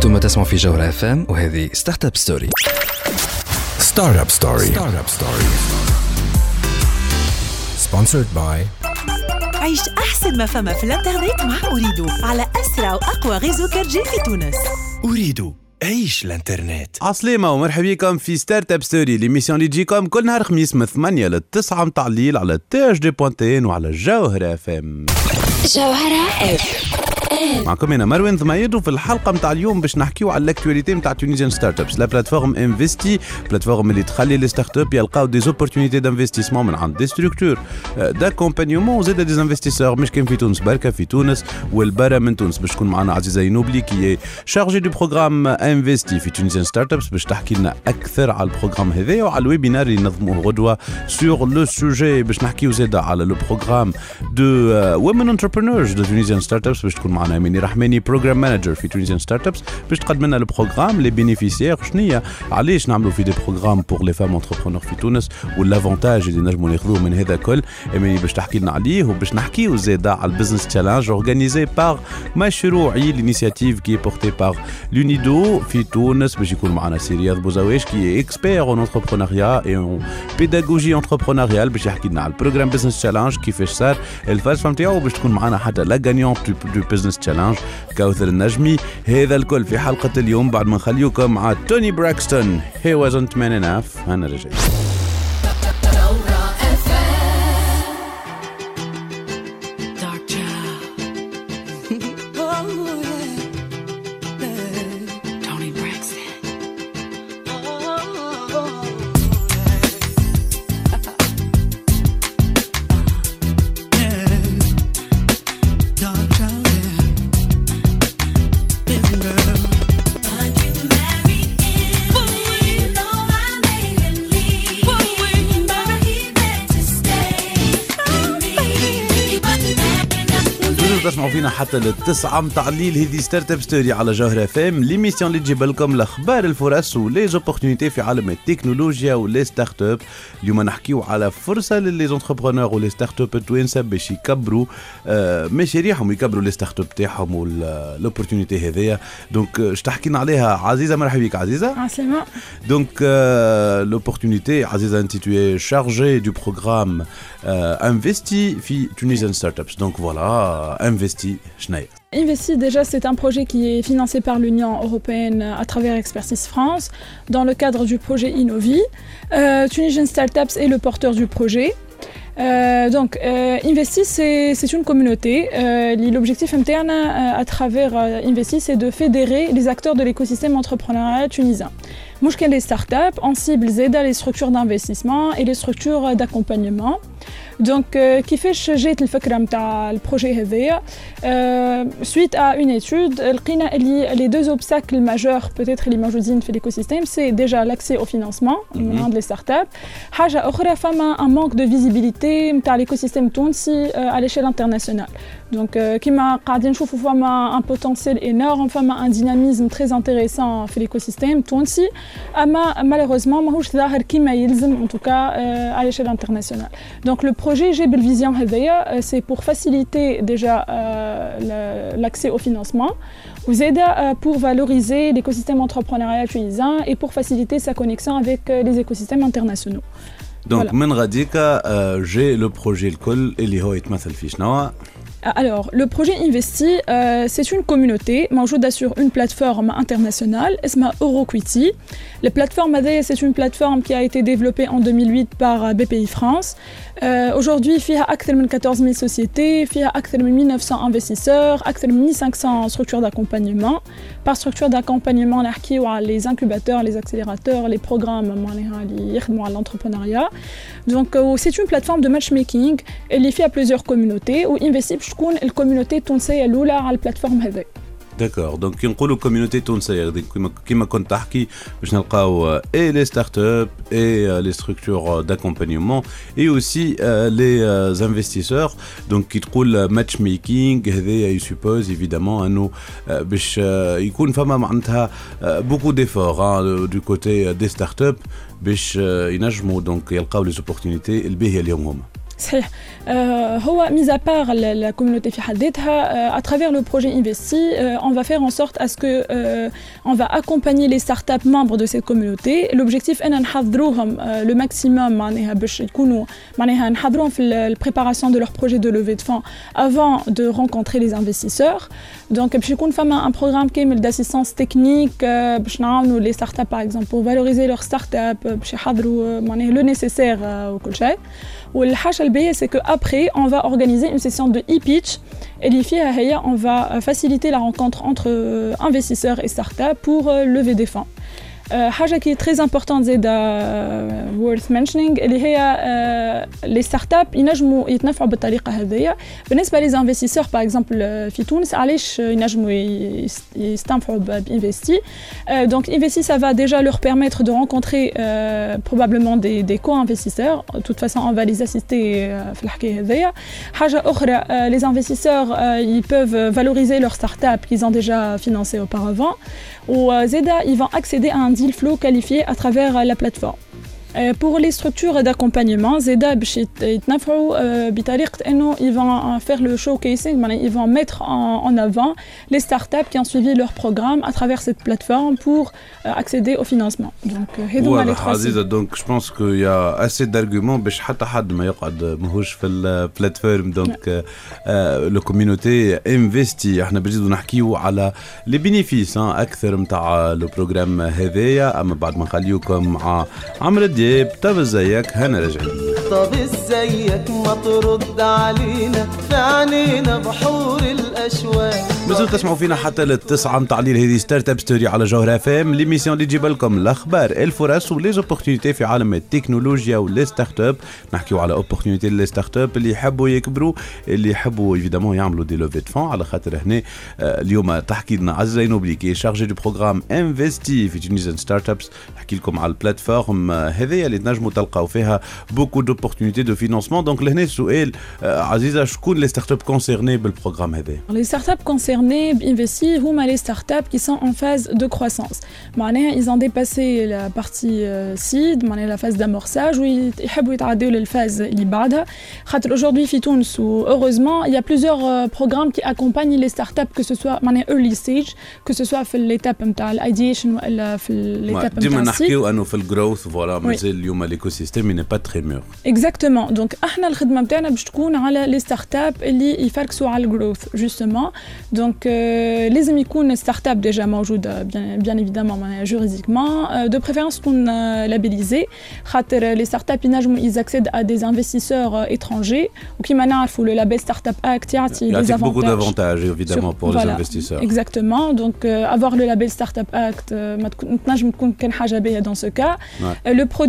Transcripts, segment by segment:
أنتم تسمعوا في جوهرة اف ام وهذه ستارت اب ستوري ستارت اب ستوري ستارت اب ستوري سبونسرد باي عيش أحسن ما فما في الإنترنت مع أريدو على أسرع وأقوى غيزو كارجي في تونس. أريد عيش الإنترنت. عسلامة ومرحبا بكم في ستارت اب ستوري ليميسيون اللي تجيكم كل نهار خميس من 8 ل 9 متاع الليل على تي اش دي بوانتين وعلى الجوهرة اف ام جوهرة اف معكم أنا مروان ضمايد وفي الحلقة نتاع اليوم باش نحكيو على الاكتواليتي نتاع تونيزيان ستارت ابس لا بلاتفورم انفستي بلاتفورم اللي تخلي لي ستارت اب يلقاو دي زوبورتونيتي دانفستيسمون من عند دي ستركتور داكومبانيومون وزاد دي انفستيسور مش كان في تونس بركة في تونس والبرا من تونس. باش تكون معنا عزيزة ينوبلي كي شارجي دو بروغرام انفستي في تونيزيان ستارت ابس باش تحكي لنا أكثر على البروغرام هذايا وعلى الويبينار اللي نظموه غدوه سور لو سوجي باش نحكيو زاد على لو بروغرام دو وومن انتربرونورز دو تونيزيان ستارت ابس باش تكون معنا اميني رحماني بروجرام مانجر في تونيزيان ستارت ابس باش تقدم لنا البروغرام لي بينيفيسيير شنيا علاش نعملوا في دي بروغرام بور لي فام انتربرونور في تونس؟ والأفونتاج اللي نجموا ناخذوه من هذا كل اميني باش تحكي لنا عليه وباش نحكيو زاد على البزنس تشالنج اورغانيزي بار مشروعي لينيسياتيف كي بورتي بار لونيدو في تونس باش يكون معنا سي رياض بوزاويش كي اكسبير اون انتربرونيا اي اون بيداغوجي انتربرونيال باش يحكي لنا على البروجرام بزنس تشالنج كيفاش صار. الفلسفه نتاعو باش تكون معنا حتى لا غانيونت دو بزنس تشالنج كوثر النجمي هذا الكل في حلقة اليوم بعد ما نخليكم مع توني براكستون. He wasn't man enough. أنا رجعت. حتى للتسعة متاع الليل هذه ستارت أب ستوري على جوهرة فام ليميسيون اللي تجيب لكم الأخبار الفرص ولي زوبورتونيتي في عالم التكنولوجيا ولي ستارت اب اليوم نحكيو على فرصة للي زونتربرونور ولي ستارت اب التوانسة باش يكبروا آه، مشاريعهم ويكبروا لي ستارت اب تاعهم والاوبورتونيتي هذيا. دونك اش تحكينا عليها عزيزة مرحبا بك عزيزة. عسلامة Donc, euh, l'opportunité, Aziz a intitulé chargé du programme euh, Investi fi Tunisian Startups. Donc voilà, Investi, Investi, déjà, c'est un projet qui est financé par l'Union européenne à travers Expertise France dans le cadre du projet Innovi. Euh, Tunisian Startups est le porteur du projet. Euh, donc, euh, Investi, c'est une communauté. Euh, L'objectif interne à travers Investi, c'est de fédérer les acteurs de l'écosystème entrepreneurial tunisien. Mouchken les startups, en cible les structures d'investissement et les structures d'accompagnement. Donc, euh, كيفاش جات الفكرة متاع البروجي هذايا euh, suite à une étude لقينا اللي les deux obstacles majeurs peut-être اللي موجودين في l'écosystème c'est déjà l'accès au financement من عند les startups حاجة أخرى فما un manque de visibilité متاع l'écosystème التونسي euh, à l'échelle internationale donc euh, كيما قاعدين نشوفوا فما un potentiel énorme فما un dynamisme très intéressant في l'écosystème التونسي اما malheureusement ماهوش ظاهر كيما يلزم en tout cas euh, à l'échelle internationale donc le projet le projet Jebel Vision euh, c'est pour faciliter déjà euh, l'accès au financement, vous aider euh, pour valoriser l'écosystème entrepreneurial tunisien et pour faciliter sa connexion avec les écosystèmes internationaux. Donc, voilà. j'ai le projet LCOL et ah, alors, le projet Investi, euh, c'est une communauté, sur une plateforme internationale, ESMA Euroquity, la plateforme Adaya, c'est une plateforme qui a été développée en 2008 par euh, BPI France. Euh, aujourd'hui, il y a 14 000 sociétés, il y a plus de 1900 investisseurs, 1500 structures d'accompagnement. Par structure d'accompagnement, on a les incubateurs, les accélérateurs, les programmes à l'entrepreneuriat. Donc, euh, c'est une plateforme de matchmaking et les fait à plusieurs communautés où investit pour la communauté tunisienne à la plateforme Adaya. داكور دونك كي نقولوا كوميونيتي تونسيه غادي كيما كيما كنت تحكي باش نلقاو اي لي ستارت اب اي لي ستركتور داكومبانيومون اي اوسي لي انفستيسور دونك كي تقول ماتش ميكينغ هذايا يسوبوز ايفيدامون انه آه، باش آه، يكون فما معناتها بوكو ديفور دو كوتي دي ستارت اب باش آه، ينجموا دونك يلقاو لي زوبورتونيتي الباهيه اليوم هما صحيح آه هو ميز ابار لا كوميونيتي في حد ذاتها اترافير لو بروجي انفستي اون فا فير ان سورت اسكو اون فا اكومباني لي ستارت اب ممبر دو سيت كوميونيتي لوبجيكتيف ان نحضروهم لو ماكسيموم معناها باش يكونوا معناها نحضروهم في البريباراسيون دو لور بروجي دو لوفي دو فون افون دو رونكونتري لي انفستيسور دونك باش يكون فما ان بروغرام كامل داسيستونس تكنيك باش نعاونوا لي ستارت اب باغ اكزومبل بور فالوريزي لور ستارت اب باش يحضروا معناها لو نيسيسير وكل شيء والحاجه الباهيه سي كو ابري اون فا اورغانيزي اون سيسيون دو اي بيتش اللي فيها هي اون فا فاسيليتي لا رونكونتر انتر انفستيسور et start-up pour lever des fonds. حاجه كي تري امبورطون زيدا وورث منشنينغ اللي هي لي ستارت اب ينجموا يتنفعوا بالطريقه هذيا بالنسبه لي زانفستيسور باغ اكزومبل في تونس علاش ينجموا يستنفعوا بانفستي دونك انفستي ça va déjà leur permettre de rencontrer euh, probablement des, des co-investisseurs de toute façon on va les assister في الحكايه هذيا حاجه اخرى les investisseurs euh, ils peuvent valoriser leur start-up qu'ils ont déjà financé auparavant ou Zeda, ils vont accéder à un deal flow qualifié à travers la plateforme. Pour les structures d'accompagnement, Zeda ils vont faire le showcasing, ils vont mettre en avant les startups qui ont suivi leur programme à travers cette plateforme pour accéder au financement. Donc, Aziza, donc je pense qu'il y a assez d'arguments باش حتى حد ما يقعد ماهوش في البلاتفورم دونك لو كوميونيتي انفستي احنا بنزيدو نحكيو على لي بينيفيس اكثر نتاع لو بروجرام هذايا اما بعد ما نخليوكم مع عمرو دياب طب ازيك؟ هنا راجعين طب ازيك؟ ما ترد علينا في عينينا بحور الأشواق. مازلتوا تسمعوا فينا حتى للتسعة متاع الليل هذه ستارت اب ستوري على جوهر اف ام ليميسيون اللي تجيب لكم الأخبار الفرص وليزوبورتينيتي في عالم التكنولوجيا ولي ستارت اب نحكيو على اوبورتينيتي لي ستارت اب اللي يحبوا يكبروا اللي يحبوا ايفيدامون يعملوا دي لوفي فون على خاطر هنا اليوم تحكي لنا عزيز زينوبلي كي شارجي دو بروغرام انفستي في تونيزيان ستارت ابس نحكي لكم على البلاتفورم هذيا اللي تنجموا تلقاو فيها بوكو دوبورتينيتي دو فينانسمون دونك لهنا السؤال عزيزه شكون لي ستارت اب كونسيرني بالبروغرام هذا Les startups concernées, Investi, هما les startups qui sont en phase de croissance. معناها ils ont dépassé la partie euh, seed, معناها la phase d'amorçage ويحبوا يتعدوا للفاز اللي بعدها. خاطر aujourd'hui في تونس و heureusement il y a plusieurs euh, programmes qui accompagnent les startups que ce soit معناها early stage que ce soit في l'étape نتاع الايديشن ولا في l'étape ديما نتاع الseed. نحكيو انه في الجروث فوالا مازال اليوم الايكو سيستيم ني با تري مور اكزاكتومون دونك احنا الخدمه نتاعنا باش تكون على لي ستارت اب اللي يفركسوا على الجروث جوستومون دونك لازم يكون ستارت اب ديجا موجوده بيان بيان ايفيدامون معناها جوريديكمون دو بريفيرونس تكون لابيليزي خاطر لي ستارت اب ينجموا يزاكسيد ا دي انفستيسور اترونجي وكيما نعرفوا لو لابيل ستارت اب اكت يعطي لي يعطيك بوكو زافونتاج دافونتاج ايفيدامون بور لي انفستيسور Exactement. Donc, euh, avoir le label Startup Act, euh, ما تكون- تنجم تكون كان حاجة باهية dans ce cas. Ouais. Euh, le produit,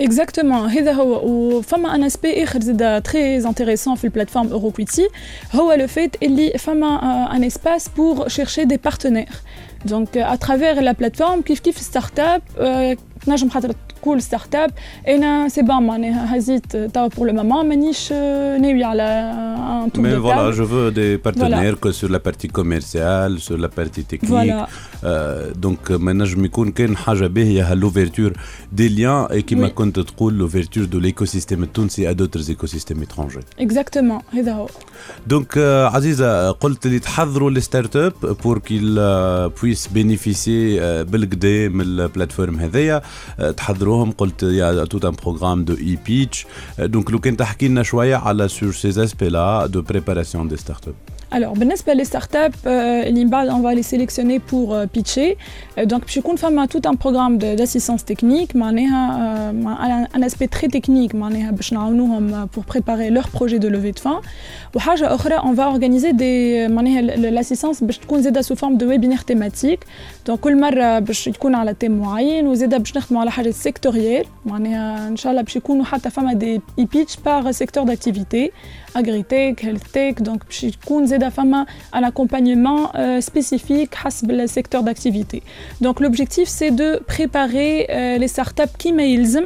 اكزاكتومون هذا هو وفما ان اسبي اخر زاد تري انتريسون في البلاتفورم اوروكويتي هو لو فيت اللي فما ان اسباس بور شيرشي دي بارتنير دونك اترافير لا بلاتفورم كيف كيف ستارت اب تنجم خاطر تقول ستارت اب انا سي بون معناها هزيت توا بور لو مومون مانيش آه، ناوي على ان تور Mais دو voilà, تابل je veux des partenaires que sur la partie commerciale, sur la partie technique. Voilà. Euh, donc ما نجم يكون كان حاجة باهية l'ouverture des liens et كما Oui. كنت تقول l'ouverture de l'écosystème التونسي à d'autres écosystèmes étrangers. اكزاكتومون هذا هو Donc euh, عزيزة قلت اللي تحضروا les startups pour qu'ils euh, puissent bénéficier euh, بالقدا من البلاتفورم هذايا euh, تحضروهم قلت يا tout un programme de e-pitch Euh, donc لو كان تحكي لنا شوية على sur ces aspects là de préparation des startups. Alors, بالنسبة les startups, euh, اللي من بعد on va les sélectionner pour euh, pitcher. Euh, donc, باش يكون فما tout un programme de- d'assistance technique, معناها euh, مع- un aspect très technique معناها باش نعاونوهم pour préparer leur projet de levée de fonds. وحاجة أخرى, on va organiser des معناها ال- ال- l'assistance باش تكون زادة sous forme de webinaire thématique. Donc, كل مرة باش يكون على تيم معين وزادة باش نخدموا على حاجات سيكتوريال معناها إن شاء الله باش يكونوا حتى فما دي pitch par secteur d'activité. agritech, healthtech, donc باش يكون زاده فما un accompagnement euh, spécifique à le secteur d'activité. Donc l'objectif c'est de préparer euh, les startups qui mailsent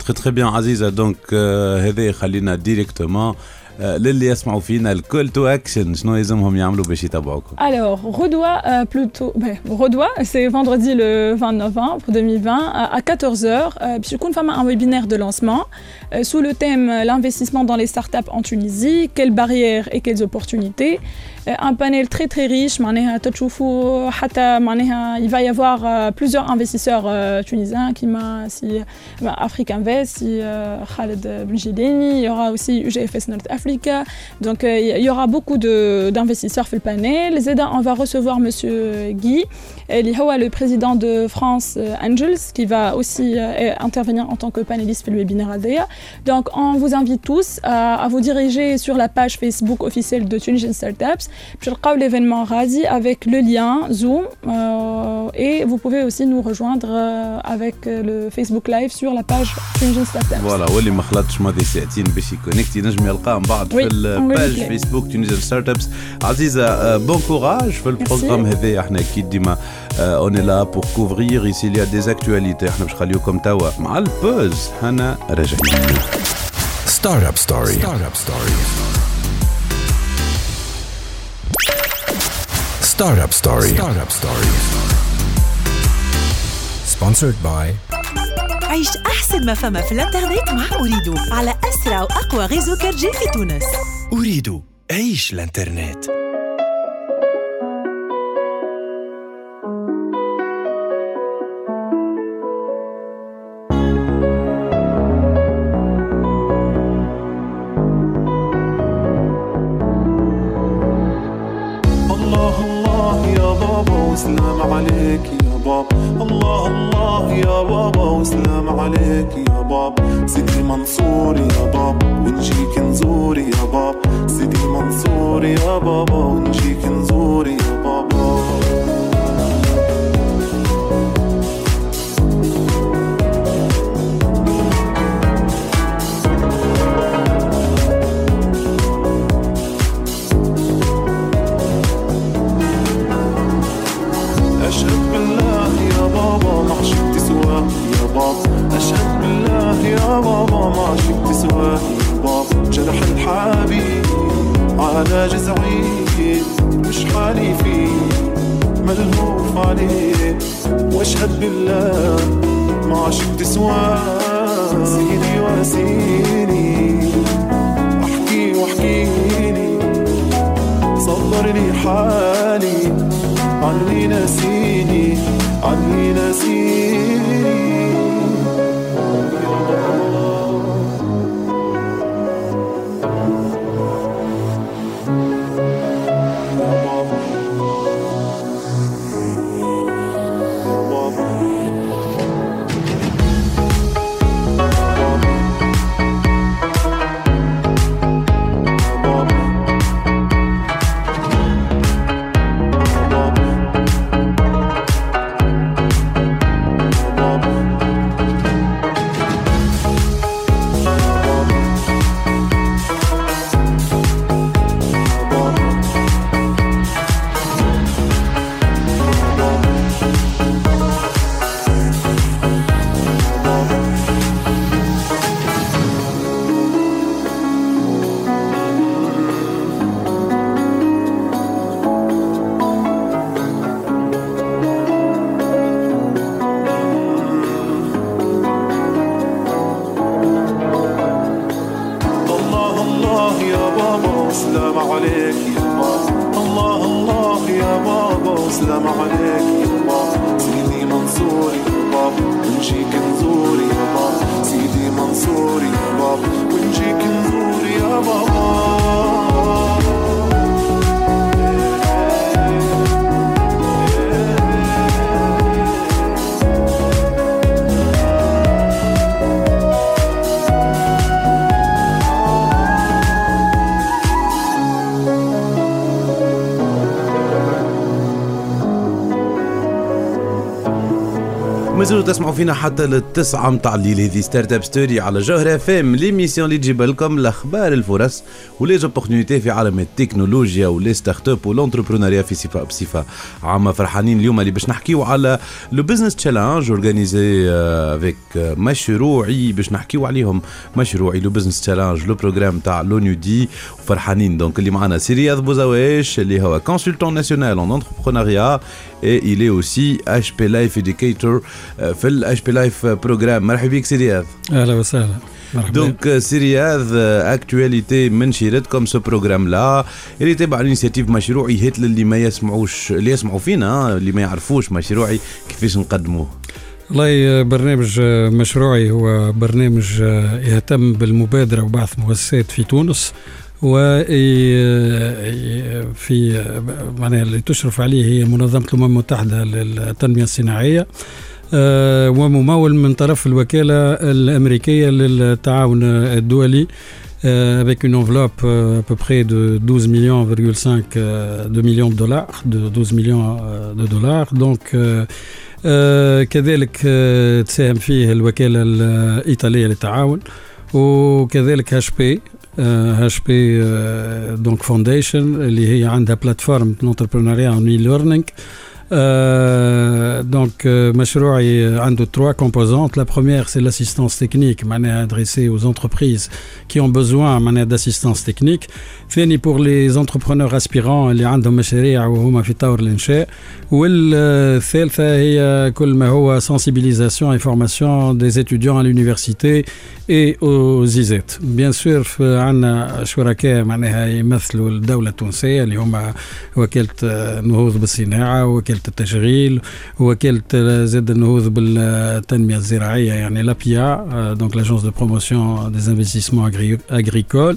تخي تخي بيان عزيزه دونك آه، هذا يخلينا ديريكتومون آه، للي يسمعوا فينا الكول تو اكشن شنو يلزمهم يعملوا باش يتابعوكم Alors, Rodois, euh, plutôt. Ben, Rodois, c'est vendredi le 20 novembre 2020 à, à 14h. Euh, puis, je femme un webinaire de lancement euh, sous le thème euh, L'investissement dans les startups en Tunisie, quelles barrières et quelles opportunités. Euh, un panel très très riche. معناها تشوفوا حتى معناها il va y avoir euh, plusieurs investisseurs euh, tunisiens qui m'a si bah, Afrique Invest, si euh, Khaled Benjideni, il y aura aussi UGFS North Africa. Donc euh, il y aura beaucoup de- d'investisseurs في le panel. Zeda, on va recevoir Monsieur Guy, اللي هو le président de France euh, Angels, qui va aussi euh, intervenir en tant que panéliste في le webinaire هذايا. Donc on vous invite tous à, à vous diriger sur la page Facebook officielle de Tunisian Startups. Je le l'événement Razi avec le lien Zoom euh, et vous pouvez aussi nous rejoindre euh, avec euh, le Facebook Live sur la page Tunisian Startups. فوالا واللي ما خلطش ماضي ساعتين باش يكونكتي نجم يلقاه من بعد وي، في on الباج replay. فيسبوك تونيزيان ستارت ابس عزيزه بون كوراج في البروغرام هذا احنا اكيد ديما اون لا بور كوفرير ايسي ليا دي اكtualités احنا باش نخليوكم توا مع البوز هنا راجعين Startup Story. Startup Story. Startup Story. Sponsored by عيش أحسن ما فما في الإنترنت مع اريدو على أسرع وأقوى غيزو 4 في تونس اريدو عيش الإنترنت مازالوا تسمعوا فينا حتى للتسعة متاع الليل. هذه ستارت اب ستوري على جوهرة اف ام ليميسيون اللي تجيب لكم الأخبار الفرص ولي زوبورتينيتي في عالم التكنولوجيا ولي ستارت اب والانتربرونيا في صفة بصفة عامة. فرحانين اليوم اللي باش نحكيو على لو بزنس تشالنج اورغانيزي افيك مشروعي باش نحكيو عليهم. مشروعي لو بزنس تشالنج لو بروجرام تاع لونيو دي وفرحانين دونك اللي معنا سي رياض بوزاويش اللي هو كونسلتون ناسيونال اون انتربرونيا et il est aussi HP Life Educator في ال HP Life بروجرام مرحبا بك سي رياض أهلا وسهلا مرحبا دونك سي رياض اكtualité من شيرتكم سو بروجرام لا اللي تبع الانيسياتيف مشروعي هات للي ما يسمعوش اللي يسمعوا فينا اللي ما يعرفوش مشروعي كيفاش نقدموه والله برنامج مشروعي هو برنامج يهتم بالمبادرة وبعث مؤسسات في تونس و في معناها اللي تشرف عليه هي منظمة الأمم المتحدة للتنمية الصناعية وممول من طرف الوكالة الأمريكية للتعاون الدولي avec une enveloppe à peu près de 12 millions, 5 de millions de dollars, de 12 millions de dollars. Donc كذلك تساهم فيه الوكالة الإيطالية للتعاون وكذلك هاش بي هاش بي دونك فونديشن اللي هي عندها بلاتفورم لونتربرونيا اون ليرنينغ donc مشروعي عنده trois composantes la première c'est l'assistance technique معناها adressée aux entreprises qui ont besoin معناها d'assistance technique ثاني pour les entrepreneurs aspirants اللي عندهم مشاريع وهما في طور الانشاء والثالثه هي كل ما هو sensibilisation et formation des étudiants à l'université et aux ISET بيان سور عندنا شركاء معناها يمثلوا الدوله التونسيه اللي هما وكاله النهوض بالصناعه وكاله التشغيل وكاله زاد النهوض بالتنميه الزراعيه يعني لابيا دونك لاجونس دو بروموسيون دي انفستيسمون agricoles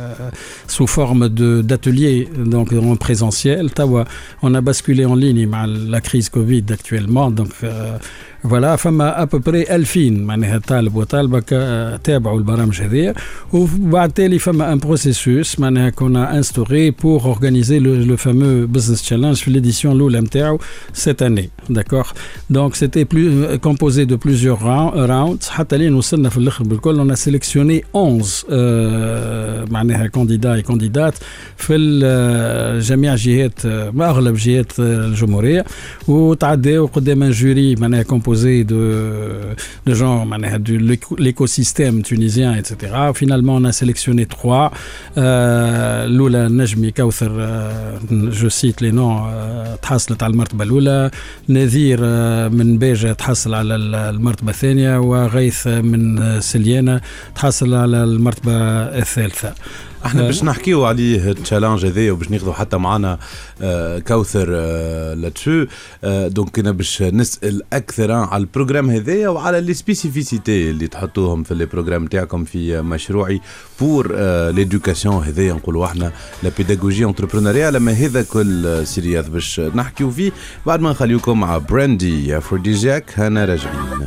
sous forme d'ateliers donc en présentiel. On a basculé en ligne la crise Covid actuellement. Donc, euh, فوالا فما ابوبري 2000 معناها طالب وطالبه تابعوا البرامج هذيا وبعد تالي فما ان بروسيسوس معناها كنا انستوري بور اورغانيزي لو فامو بزنس تشالنج في ليديسيون الاولى نتاعو سيت اني داكور دونك سيتي بلو كومبوزي دو بليزيور راوندز حتى لين وصلنا في الاخر بالكل اون سيليكسيوني 11 آه معناها كونديدا اي كونديدات في جميع جهات ما اغلب جهات الجمهوريه وتعداو قدام جوري معناها كومبوزي composé de, de gens de l'écosystème tunisien, etc. Finalement, on a sélectionné trois. Euh, Lula Najmi Kauthar, je cite les noms, تحصلت على المرتبة الأولى نذير من بيجة تحصل على المرتبة الثانية وغيث من سليانة تحصل على المرتبة الثالثة إحنا باش نحكيو عليه التشالنج هذايا وباش ناخذوا حتى معنا كوثر لاتشو دونك أنا باش نسأل أكثر على البروجرام هذايا وعلى لي سبيسيفيسيتي اللي تحطوهم في البروجرام تاعكم في مشروعي بور ليدوكاسيون هذايا نقولوا إحنا لا بيداغوجي انتربرونيريا لما هذا كل سيريات باش نحكيو فيه. بعد ما نخليكم مع براندي افروديجاك هنا راجعين.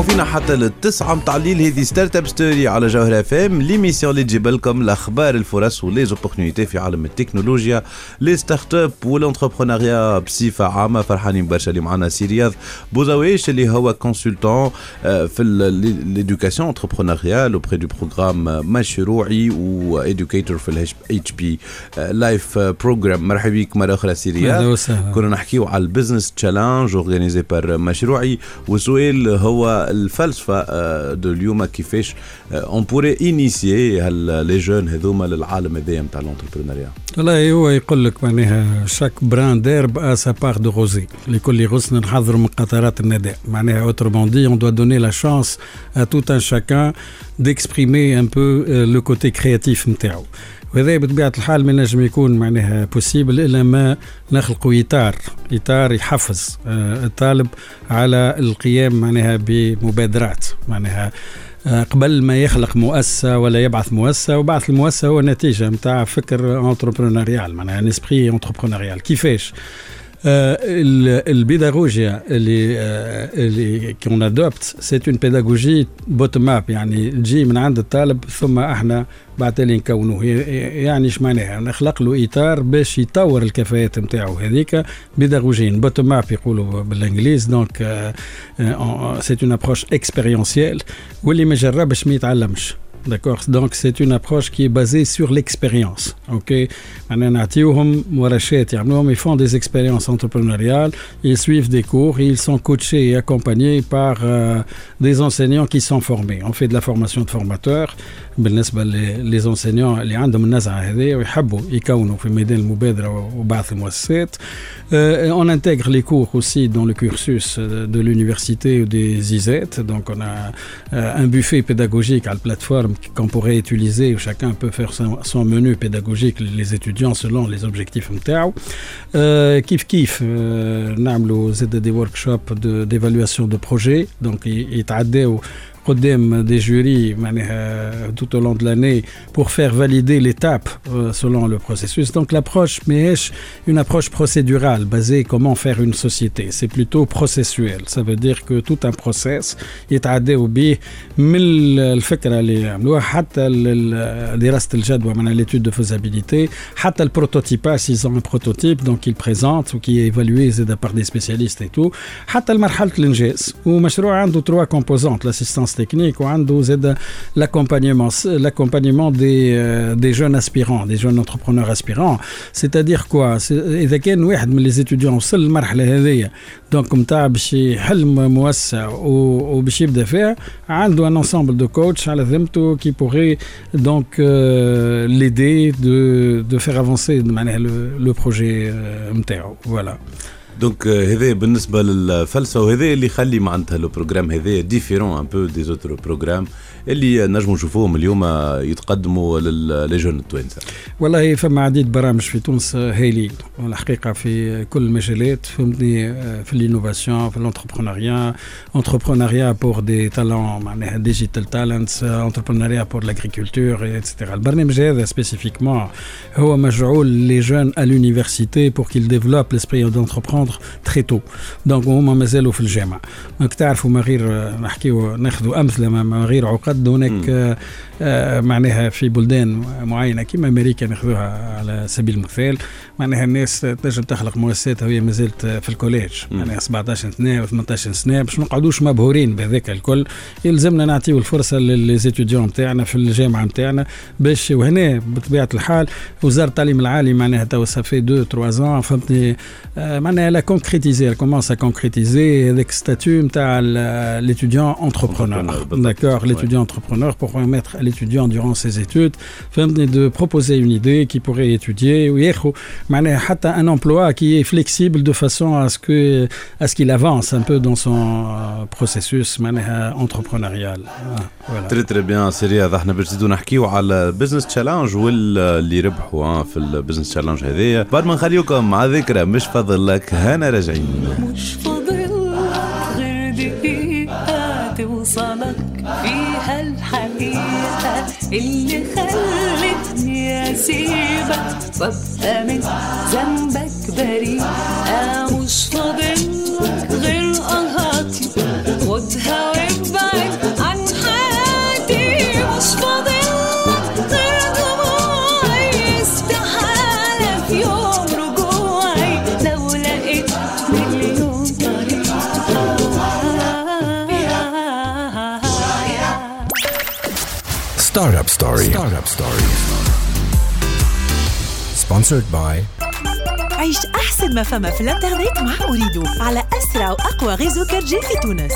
تسمعوا فينا حتى للتسعة متاع الليل هذه ستارت اب ستوري على جوهر اف ام ليميسيون اللي تجيب لكم الأخبار الفرص وليزوبورتينيتي في عالم التكنولوجيا لي ستارت اب والانتربرونيا بصفة عامة. فرحانين برشا اللي معنا سي رياض بوزاويش اللي هو كونسلتون في ليدوكاسيون انتربرونيال اوبري دو بروغرام مشروعي وادوكيتور في الاتش بي لايف بروجرام مرحبا بك مرة أخرى سي رياض. وسهلا. كنا نحكيو على البزنس تشالنج اورغانيزي بار مشروعي والسؤال هو الفلسفه دو اليوم كيفاش اون بوري انيسيي لي جون هذوما للعالم هذايا نتاع الانتربرونيا والله هو يقول لك معناها شاك بران ديرب ا سا بار دو روزي لكل غصن نحضر من قطرات النداء معناها اوترومون دي اون دوا دوني لا شانس ا توت ان شاكان ديكسبريمي ان بو لو كوتي كرياتيف نتاعو وهذا بطبيعة الحال ما نجم يكون معناها بوسيبل إلا ما نخلقوا إطار إطار يحفز آه، الطالب على القيام معناها بمبادرات معناها آه، قبل ما يخلق مؤسسة ولا يبعث مؤسسة وبعث المؤسسة هو نتيجة نتاع فكر انتربرونيال معناها ان اسبري انتربرونيال كيفاش؟ البيداغوجيا اللي اللي كون ادوبت سي اون بيداغوجي بوتوم اب يعني تجي من عند الطالب ثم إحنا بعد تالي نكونوه يعني إيش معناها؟ نخلق له إطار باش يطور الكفاءات نتاعو. هذيك بيداغوجيا بوتوم اب يقولوا بالإنجليز. دونك سي اون ابروش اكسبيريونسيال واللي ما جربش ما يتعلمش. D'accord. Donc, c'est une approche qui est basée sur l'expérience. OK? Ils font des expériences entrepreneuriales, ils suivent des cours, ils sont coachés et accompagnés par euh, des enseignants qui sont formés. On fait de la formation de formateurs. Les enseignants, les euh, on intègre les cours aussi dans le cursus de l'université ou des ISET. Donc, on a euh, un buffet pédagogique à la plateforme qu'on pourrait utiliser où chacun peut faire son, son menu pédagogique les étudiants selon les objectifs نتاعو. Euh, كيف كيف euh, نعملوا زاد des workshops de- d'évaluation de, projets donc ي- يتعداو قدام des jurys معناها tout au long de l'année pour faire valider l'étape euh, selon le processus. Donc l'approche ماهيش une approche procédurale basée comment faire une société. C'est plutôt processuel. Ça veut dire que tout un process يتعداو به من الفكرة اللي عملوها حتى ال- دراسة الجدوى من l'étude de faisabilité حتى البروتوتيباج ils ont un prototype donc ils présentent ou qui est évalué زاد par des spécialistes et tout حتى لمرحلة الإنجاز ومشروع عنده trois composantes l'assistance technique وعنده زاد l'accompagnement l'accompagnement des euh, des jeunes aspirants des jeunes entrepreneurs aspirants c'est-à-dire quoi C'est- إذا كان واحد من les étudiants وصل للمرحلة هذيا دونك نتاع باش يحل مؤسسة و- وباش يبدا فيها عنده un ensemble de coach على ذمته qui pourrait donc euh, l'aider de de faire avancer معناها le, le projet euh, نتاعو voilà دونك هذا بالنسبة للفلسفه وهذا اللي يخلي معناتها لو بروجرام هذا ديفيرون ان بو دي زوتر بروجرام اللي نجموا نشوفوهم اليوم يتقدموا للي جون التوانسة. والله فما عديد برامج في تونس هايلين الحقيقة في كل المجالات فهمتني آه، في الانوفاسيون في الانتربرونيا انتربرونيا بور دي تالون معناها ديجيتال تالنتس انتربرونيا بور لاغريكولتور اتسيتيرا البرنامج هذا سبيسيفيكمون هو مجعول لي جون à l'université pour qu'ils développent l'esprit d'entreprendre très tôt. دونك هما مازالوا في الجامعة. دونك تعرفوا ما غير آه، نحكيو ناخذوا أمثلة ما- غير عقد هناك آه، معناها في بلدان معينة كما أمريكا ناخذوها على سبيل المثال. معناها الناس تنجم تخلق مؤسسات وهي ما زالت في الكوليج. معناها 17 سنة و 18 سنة باش ما نقعدوش مبهورين بهذاك الكل. يلزمنا نعطيو الفرصة للزيتيديون نتاعنا في الجامعة نتاعنا باش وهنا بطبيعة الحال وزارة التعليم العالي معناها تو سافي 2 3 ans فهمتني آه، معناها لا كونكريتيزي كومونس ا كونكريتيزي هذاك ستاتيو نتاع ليتيديون انتربرونور ouais. l'étudiant entrepreneur pour permettre à l'étudiant durant ses études فهمتني de proposer une idée qui pourrait étudier وياخذ معناها حتى un emploi qui est flexible de façon à ce que à ce qu'il avance un peu dans son euh, processus معناها entrepreneurial Ah, voilà. تري تري بيان سي رياض احنا باش نزيدو نحكيو على بزنس تشالنج واللي ربحوا آه، في البزنس تشالنج هذايا بعد ما نخليوكم مع ذكرى مش فاضل لك هنا راجعين مش فاضل اللي خلتني أسيبك وأبقى من ذنبك بريئة مش فاضل Startup Story. Startup Story. Sponsored by عيش أحسن ما فما في الإنترنت مع أريدو على أسرع وأقوى غيزو كارجي في تونس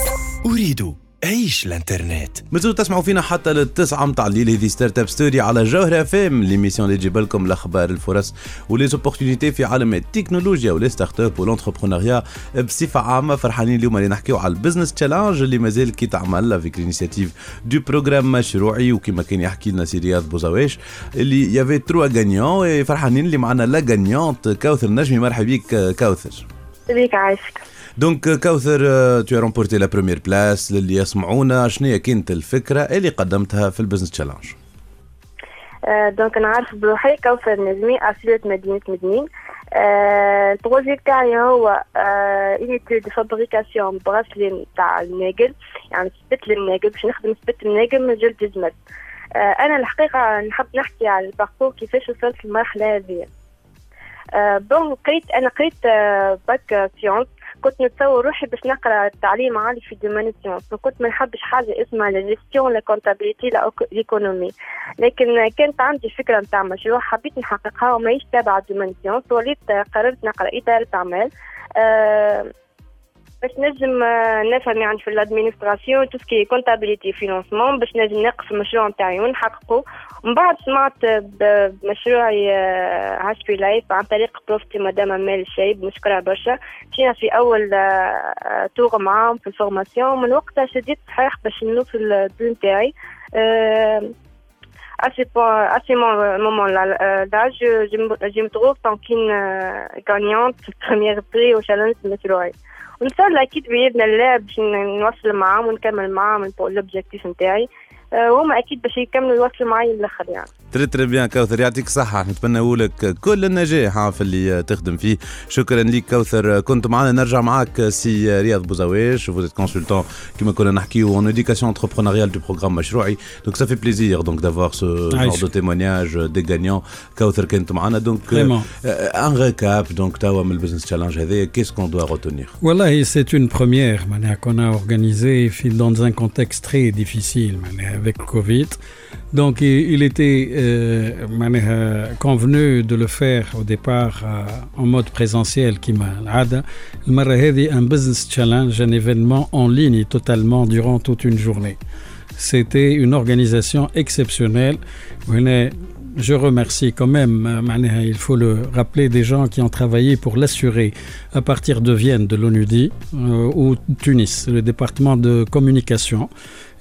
أريد عيش الانترنت. مازلتوا تسمعوا فينا حتى للتسعة متاع الليل هذه ستارت اب ستوري على جوهرة اف ام ليميسيون اللي تجيب لكم الاخبار الفرص وليزوبورتينيتي في عالم التكنولوجيا ولي ستارت اب والانتربرونيا بصفة عامة فرحانين اليوم اللي نحكيو على البزنس تشالنج اللي مازال كي تعمل افيك لينيسياتيف دو بروغرام مشروعي وكما كان يحكي لنا سي رياض بوزاويش اللي يافي تروا غانيون فرحانين اللي معنا لا غانيونت كوثر نجمي مرحبا بك كوثر بيك عايشك دونك كوثر تو رومبورتي لا بروميير بلاس للي يسمعونا شنو هي كانت الفكرة اللي قدمتها في البزنس تشالنج دونك نعرف بروحي. كوثر نجمي أصيلة مدينة مدنين. البروجي تاعي هو اينيتي دو فابريكاسيون براسلي تاع الناقل. يعني سبت الناقل باش نخدم سبت الناقل من جلد الجمل أنا الحقيقة نحب نحكي على الباركور كيفاش وصلت للمرحلة هذه. بون قريت أنا قريت باك سيونس كنت نتصور روحي باش نقرأ تعليم عالي في دومين السيونس كنت ما نحبش حاجة اسمها لا جيستيون لا كونتابيليتي لا ايكونومي لكن كانت عندي فكرة نتاع مشروع حبيت نحققها وماهيش تابعه دومين السيونس وليت قررت نقرأ اداره اعمال أه باش نجم نفهم يعني في الادمينستراسيون تو سكي كونتابيليتي فينانسمون باش نجم نقف المشروع نتاعي ونحققه ومن بعد سمعت بمشروعي هاش في لايف عن طريق بروفتي مدام أمال الشايب نشكرها برشا. مشينا في أول تور معاهم في الفورماسيون من وقتها شديت صحيح باش نوصل البلان نتاعي. à ce, moment-là, là, je, je, je me trouve en qu'une gagnante première prix au challenge مشروعي. وان شاء الله أكيد بإذن الله باش نوصل معاهم ونكمل معاهم الاوبجيكتيف نتاعي. وهما اكيد باش يكملوا يوصلوا معايا للاخر يعني تري تري بيان كوثر يعطيك الصحة نتمنى لك كل النجاح في اللي تخدم فيه شكرا لك كوثر كنت معنا نرجع معك سي رياض بوزاويش vous êtes consultant كما كنا نحكيو en éducation entrepreneuriale du programme مشروعي donc ça fait plaisir donc d'avoir ce genre de témoignage des gagnants كوثر كانت معنا donc un récap donc توا من البزنس تشالنج هذا qu'est-ce qu'on doit retenir والله c'est une première qu'on a organisé dans un contexte très difficile avec Covid Donc il était euh, convenu de le faire au départ euh, en mode présentiel qui m'a un business challenge, un événement en ligne totalement durant toute une journée. C'était une organisation exceptionnelle. Je remercie quand même, il faut le rappeler, des gens qui ont travaillé pour l'assurer à partir de Vienne, de l'ONUDI, euh, ou Tunis, le département de communication.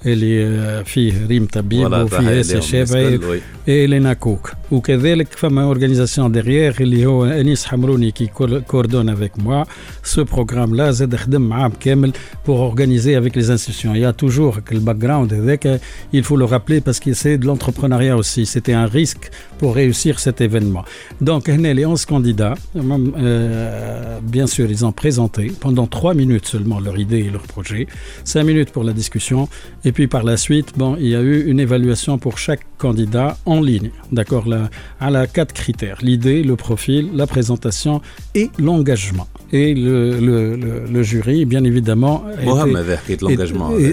اللي فيه ريم طبيب وفيه اسي شافعي الينا كوك وكذلك فما اورغانيزاسيون ديغيير اللي هو انيس حمروني كي كوردون افيك موا سو بروغرام لا زاد خدم معاه كامل بور اورغانيزي افيك لي انستيتيوشن يا توجور الباك جراوند هذاك il faut le rappeler parce que c'est de l'entrepreneuriat aussi c'était un risque pour réussir cet événement donc هنا les 11 candidats euh, bien sûr ils ont présenté pendant 3 minutes seulement leur idée et leur projet 5 minutes pour la discussion et puis par la suite, bon, il y a eu une évaluation pour chaque candidat en ligne. D'accord À la quatre critères l'idée, le profil, la présentation et l'engagement Et le, le, le, le, jury, bien évidemment.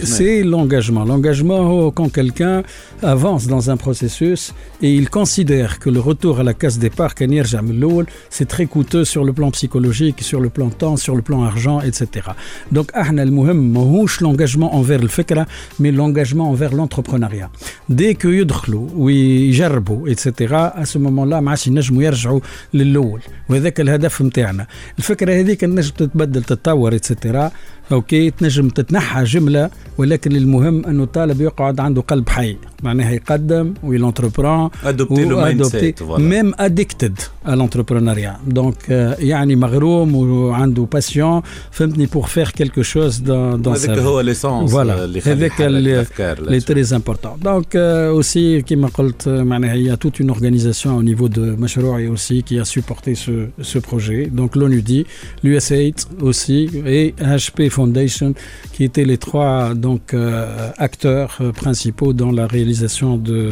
C'est l'engagement. L'engagement, quand quelqu'un avance dans un processus et il considère que le retour à la case départ, c'est très coûteux sur le plan psychologique, sur le plan temps, sur le plan argent, etc. Donc, l'engagement envers le fikra, mais l'engagement envers l'entrepreneuriat. Dès que يدخلوا ويجربوا etc à ce moment-là ما عادش ينجموا يرجعوا للاول وهذاك الهدف نتاعنا الفكره هذيك النجم تتبدل تتطور etc اوكي تنجم تتنحى جمله ولكن المهم انه الطالب يقعد عنده قلب حي معناها يقدم ويلونتربرون ادوبتي ميم اديكتد à l'entrepreneuriat donc يعني مغروم وعنده باسيون فهمتني pour faire quelque chose dans dans هذاك هو ليسونس voilà هذاك اللي تري امبورتون دونك aussi كما قلت معناها هي toute une organisation au niveau de مشروعي aussi qui a supporté ce ce projet donc l'ONUDI l'USAID aussi et HP Qui étaient les trois donc euh, acteurs principaux dans la réalisation de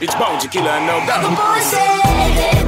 It's bound to kill her no doubt. The boy said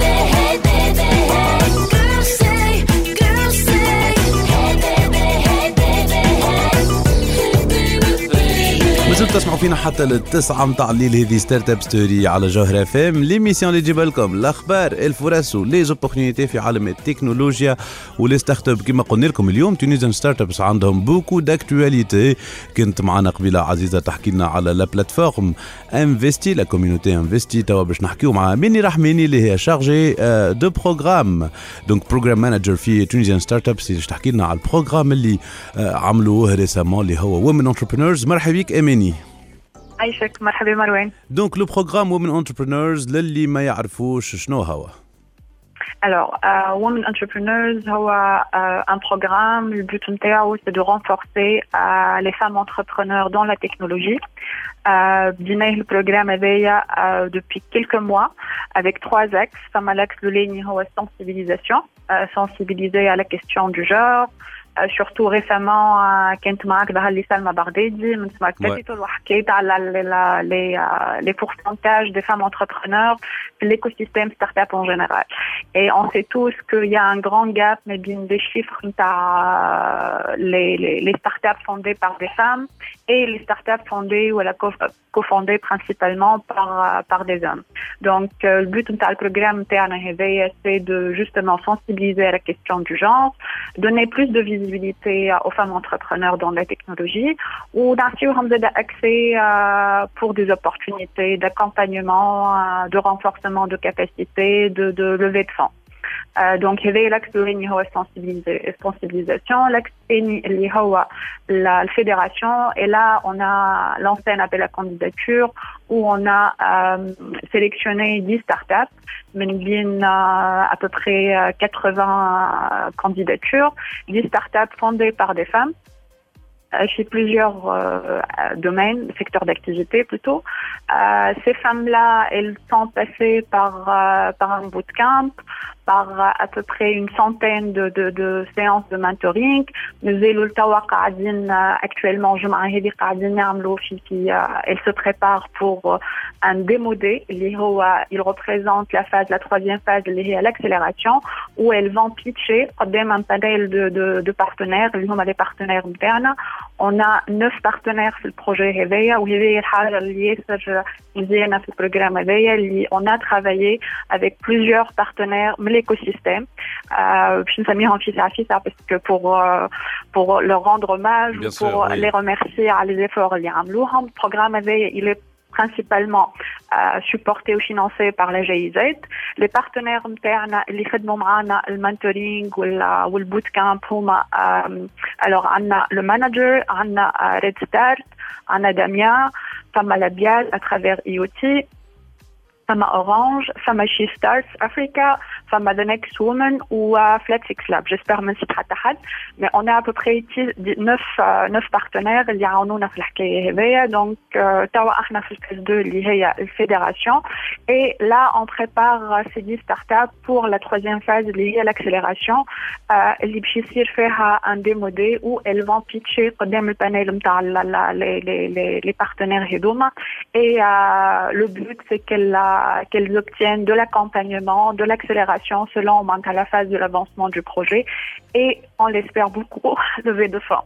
زلتوا تسمعوا فينا حتى للتسعة متاع الليل هذه ستارت اب ستوري على جوهر اف ام ليميسيون اللي تجيب لكم الأخبار الفرص ولي زوبورتينيتي في عالم التكنولوجيا ولي ستارت اب كما قلنا لكم اليوم تونيزيان ستارت ابس عندهم بوكو داكتواليتي كنت معنا قبيلة عزيزة تحكي لنا على لا بلاتفورم انفستي لا كوميونيتي انفستي توا باش نحكيو مع ميني رحماني اللي هي شارجي دو بروغرام دونك بروغرام مانجر في تونيزيان ستارت ابس باش تحكي لنا على البروغرام اللي عملوه ريسامون اللي هو وومن انتربرينورز مرحبا بك أماني. عايشك مرحبا مروان دونك لو بروغرام وومن انتربرينورز للي ما يعرفوش شنو هو Alors, uh, Women Entrepreneurs هو uh, un programme, le but نتاعو c'est de renforcer uh, les femmes entrepreneurs dans la technologie. بديناه البروجرام هذايا depuis quelques mois avec trois axes. فما l'axe الاولاني هو sensibilisation, sensibiliser à la question du genre, surtout récemment كانت معك ظهر لي سلمى بغدادي من سمارت كابيتال وحكيت على les les pourcentages des femmes entrepreneurs في l'écosystème startup en général et on sait tous qu'il y a un grand gap mais bien des chiffres les, les, les startups fondées par des femmes et les startups fondées ou cofondées principalement par par des hommes donc le but le programme c'est de justement sensibiliser à la question du genre donner plus de visibilité visibilité aux femmes entrepreneurs dans la technologie ou d'assurer accès pour des opportunités d'accompagnement, de renforcement de capacités, de, de levée de fonds. Euh, donc, il y avait l'axe de sensibilisation, l'axe la fédération, et là, on a lancé un appel à candidature où on a euh, sélectionné 10 startups, mais à peu près 80 candidatures, 10 startups fondées par des femmes chez plusieurs euh, domaines, secteurs d'activité plutôt. Euh, ces femmes-là, elles sont passées euh, par un bootcamp, par à peu près une centaine de, de, de séances de mentoring. Nous actuellement, elle se prépare pour un démodé. Il représente la phase, la troisième phase, l'accélération, où elles vont pitcher un panel de, de, de partenaires, des partenaires internes. On a neuf partenaires sur le projet Réveil, où on a travaillé avec plusieurs partenaires l'écosystème. Euh, je me suis en fils à fils parce que pour euh, pour leur rendre hommage, Bien pour sûr, oui. les remercier à les efforts il y a un le programme avait il est principalement euh, supporté ou financé par la GIZ. Les partenaires internes, les le mentoring ou le bootcamp, euh, alors on a le manager, on a Red Start, on a Damia, Fama Labial à travers IoT, Fama Orange, Fama She Starts Africa, Fama The Next Woman ou à Flatfix Lab. J'espère même mais on a à peu près 9, euh, 9 partenaires اللي يعاونونا في الحكايه هذيا donc توا احنا في الفاز 2 اللي هي الفيدراسيون et là on prépare ces 10 startups pour la troisième phase اللي هي l'accélération اللي باش يصير فيها un démodé où elles vont pitcher قدام البانيل نتاع les les les partenaires هذوما et euh, le but c'est qu'elles qu'elles obtiennent de l'accompagnement, de l'accélération selon à la phase de l'avancement du projet et on l'espère beaucoup lever de fonds.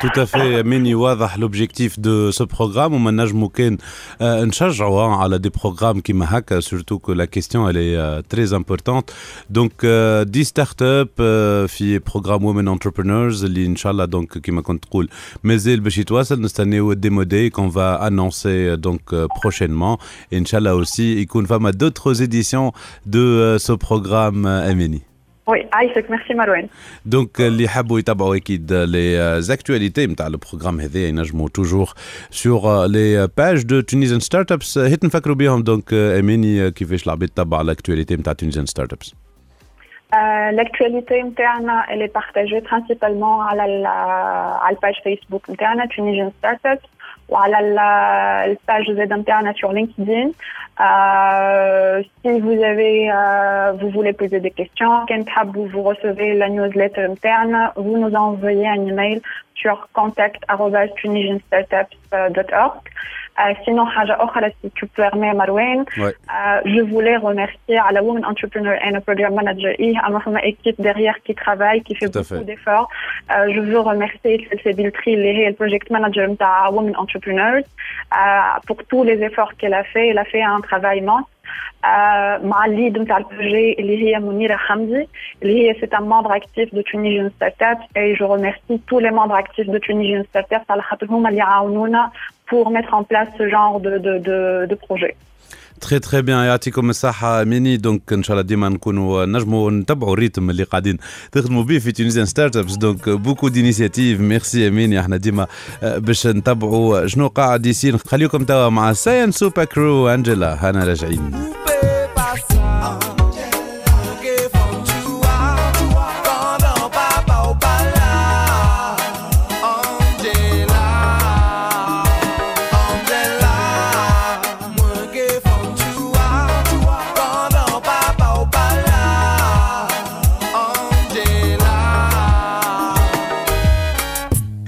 Tout à fait Mini واضح l'objectif de ce programme وما نجمو كان نشجعوا على des programmes كيما هكا surtout que la question elle est euh, très importante donc 10 startups في programme Women Entrepreneurs اللي ان شاء الله donc كيما كنت تقول مازال باش يتواصل نستناو الديمودي qu'on va annoncer donc prochainement et Inch'Allah aussi يكون فما d'autres éditions de ce programme Amini. وي عايشك ميرسي مروان دونك اللي يحبوا يتابعوا اكيد لي زاكتواليتي نتاع البروغرام هذا ينجموا توجور سور لي باج دو تونيزيان ستارت ابس هيت نفكروا بهم دونك اماني كيفاش العباد تتبع لاكتواليتي نتاع تونيزيان ستارت ابس L'actualité interne, elle est partagée principalement à la, à la page Facebook interne, Tunisian Startups, la page Z interne sur LinkedIn. Euh, si vous avez, euh, vous voulez poser des questions, quand vous recevez la newsletter interne, vous nous envoyez un email sur contact@tunisianstartups.org. Euh, sinon, si tu permets, Marouane, ouais. euh, je voulais remercier à la Women Entrepreneur and Program Manager et à ma équipe derrière qui travaille, qui fait beaucoup d'efforts. Euh, je veux remercier Cécile Biltri, le Project Manager de Women Entrepreneurs, pour tous les efforts qu'elle a fait. Elle a fait un travail immense. مع الليد نتاع البروجي اللي هي منيره حمدي اللي هي سي ان ممبر اكتيف دو تونيجيان ستارت اب اي جو ريميرسي تو لي ممبر اكتيف دو تونيجيان ستارت اب على خاطر هما اللي عاونونا pour mettre en place ce genre de, de, de, de projet. تري تري بيان. يعطيكم الصحة. ميني دونك إن شاء الله ديما نكونوا نجموا نتبعوا الريتم اللي قاعدين تخدموا به في تونيزيان ستارت ابس دونك بوكو دينيسياتيف ميرسي ميني إحنا ديما باش نتبعوا شنو قاعد يصير. خليكم توا مع ساين سوبر كرو أنجلا هنا راجعين.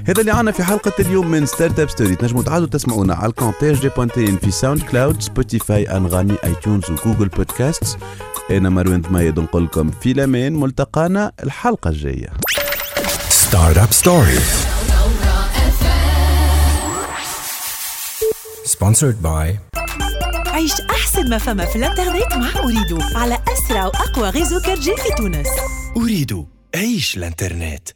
هذا اللي عنا في حلقة اليوم من ستارت اب ستوري تنجموا تعادوا تسمعونا على الكونتاج دي بوانتين في ساوند كلاود سبوتيفاي أنغامي اي تيونز وجوجل بودكاست أنا مروان ضمايد نقول لكم في الأمان ملتقانا الحلقة الجاية. ستارت اب ستوري sponsored by عيش أحسن ما فما في الإنترنت مع أريدو على أسرع وأقوى غيزو كرجي في تونس. أريد عيش الإنترنت.